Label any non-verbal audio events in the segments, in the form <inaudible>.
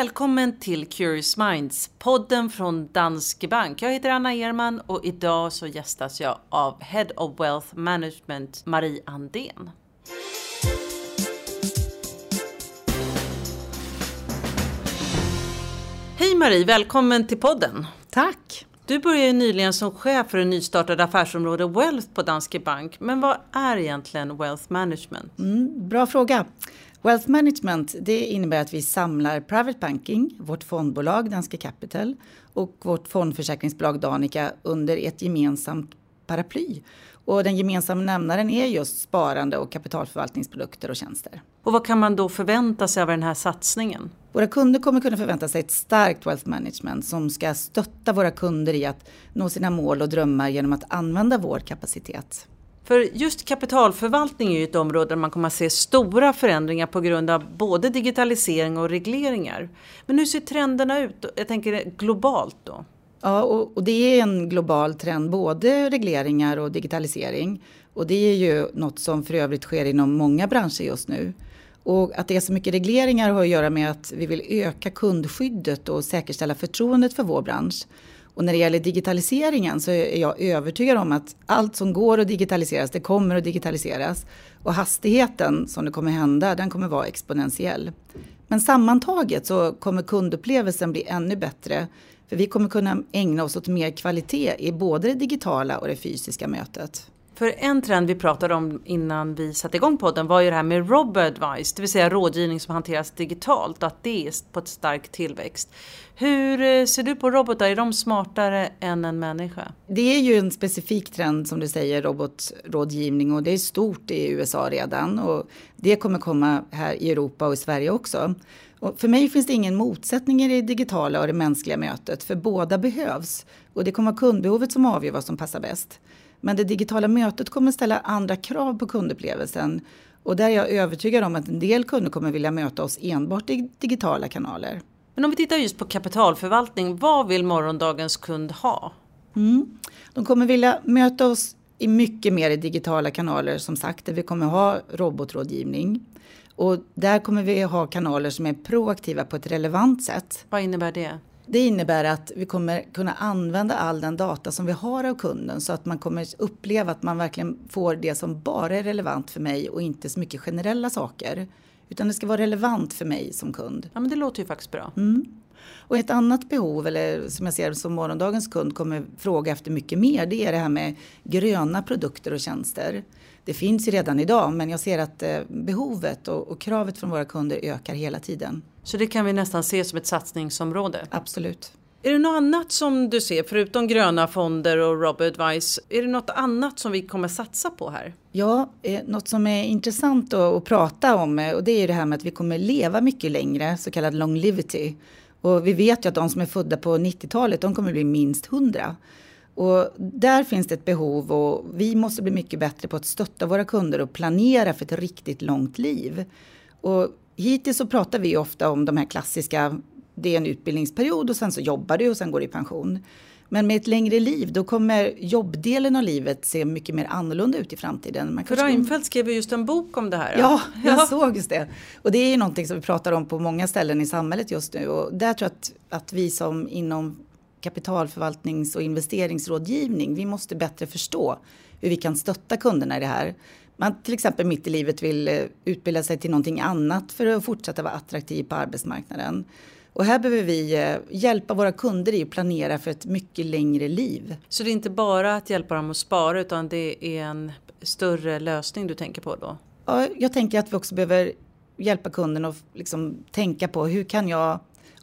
Välkommen till Curious Minds, podden från Danske Bank. Jag heter Anna Erman och idag så gästas jag av Head of Wealth Management, Marie Andén. Hej Marie, välkommen till podden. Tack. Du började nyligen som chef för det nystartade affärsområde Wealth på Danske Bank. Men vad är egentligen Wealth Management? Mm, bra fråga. Wealth Management det innebär att vi samlar Private Banking, vårt fondbolag Danske Capital och vårt fondförsäkringsbolag Danica under ett gemensamt paraply. Och den gemensamma nämnaren är just sparande och kapitalförvaltningsprodukter och tjänster. Och vad kan man då förvänta sig av den här satsningen? Våra kunder kommer kunna förvänta sig ett starkt wealth management som ska stötta våra kunder i att nå sina mål och drömmar genom att använda vår kapacitet. För just kapitalförvaltning är ju ett område där man kommer att se stora förändringar på grund av både digitalisering och regleringar. Men hur ser trenderna ut? Jag tänker globalt då. Ja, och, och, det är en global trend, både regleringar och digitalisering. Och det är ju något som för övrigt sker inom många branscher just nu. Och att det är så mycket regleringar har att göra med att vi vill öka kundskyddet och säkerställa förtroendet för vår bransch. Och när det gäller digitaliseringen så är jag övertygad om att allt som går att digitaliseras, det kommer att digitaliseras. Och hastigheten som det kommer hända, den kommer vara exponentiell. Men sammantaget så kommer kundupplevelsen bli ännu bättre. För vi kommer kunna ägna oss åt mer kvalitet i både det digitala och det fysiska mötet. För en trend vi pratade om innan vi satte igång podden var ju det här med robo-advice, det vill säga rådgivning som hanteras digitalt och att det är på ett stark tillväxt. Hur eh, ser du på robotar? Är de smartare än en människa? Det är ju en specifik trend som du säger, robotrådgivning och det är stort i USA redan och det kommer komma här i Europa och i Sverige också. Och för mig finns det ingen motsättning i det digitala och det mänskliga mötet, för båda behövs. Och det kommer vara kundbehovet som avgör vad som passar bäst. Men det digitala mötet kommer ställa andra krav på kundupplevelsen och där är jag övertygad om att en del kunder kommer vilja möta oss enbart i digitala kanaler. Men om vi tittar just på kapitalförvaltning, vad vill morgondagens kund ha? Mm. De kommer vilja möta oss i mycket mer i digitala kanaler som sagt, där vi kommer ha robotrådgivning. Och där kommer vi ha kanaler som är proaktiva på ett relevant sätt. Vad innebär det? Det innebär att vi kommer kunna använda all den data som vi har av kunden så att man kommer uppleva att man verkligen får det som bara är relevant för mig och inte så mycket generella saker. Utan det ska vara relevant för mig som kund. Ja men det låter ju faktiskt bra. Mm. Och ett annat behov, eller som jag ser som morgondagens kund kommer fråga efter mycket mer, det är det här med gröna produkter och tjänster. Det finns ju redan idag men jag ser att eh, behovet och, och kravet från våra kunder ökar hela tiden. Så det kan vi nästan se som ett satsningsområde? Absolut. Är det något annat som du ser, förutom gröna fonder och Robadvice, är det något annat som vi kommer satsa på här? Ja, eh, något som är intressant att, att prata om eh, och det är det här med att vi kommer leva mycket längre, så kallad longevity. Och vi vet ju att de som är födda på 90-talet, de kommer bli minst 100. Och där finns det ett behov och vi måste bli mycket bättre på att stötta våra kunder och planera för ett riktigt långt liv. Och hittills så pratar vi ofta om de här klassiska, det är en utbildningsperiod och sen så jobbar du och sen går du i pension. Men med ett längre liv då kommer jobbdelen av livet se mycket mer annorlunda ut i framtiden. Man För Reinfeldt skrev just en bok om det här. Ja, <laughs> jag ja. såg just det. Och det är ju någonting som vi pratar om på många ställen i samhället just nu. Och där tror jag att, att vi som inom kapitalförvaltnings och investeringsrådgivning, vi måste bättre förstå hur vi kan stötta kunderna i det här. Man till exempel mitt i livet vill eh, utbilda sig till någonting annat för att fortsätta vara attraktiv på arbetsmarknaden. Och här behöver vi eh, hjälpa våra kunder i att planera för ett mycket längre liv. Så det är inte bara att hjälpa dem att spara utan det är en större lösning du tänker på då? Ja, jag tänker att vi också behöver hjälpa kunden att liksom tänka på hur kan jag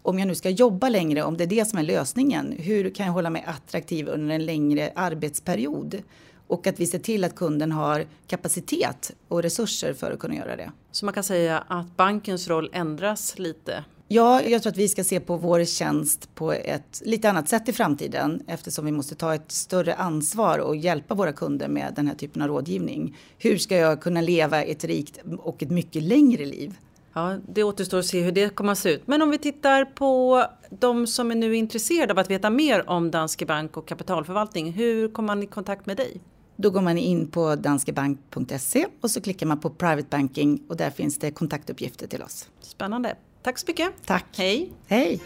om jag nu ska jobba längre, om det är det som är lösningen, hur kan jag hålla mig attraktiv under en längre arbetsperiod? Och att vi ser till att kunden har kapacitet och resurser för att kunna göra det. Så man kan säga att bankens roll ändras lite? Ja, jag tror att vi ska se på vår tjänst på ett lite annat sätt i framtiden eftersom vi måste ta ett större ansvar och hjälpa våra kunder med den här typen av rådgivning. Hur ska jag kunna leva ett rikt och ett mycket längre liv? Ja, det återstår att se hur det kommer att se ut. Men om vi tittar på de som är nu intresserade av att veta mer om Danske Bank och kapitalförvaltning. Hur kommer man i kontakt med dig? Då går man in på danskebank.se och så klickar man på Private Banking och där finns det kontaktuppgifter till oss. Spännande. Tack så mycket. Tack. Hej. Hej.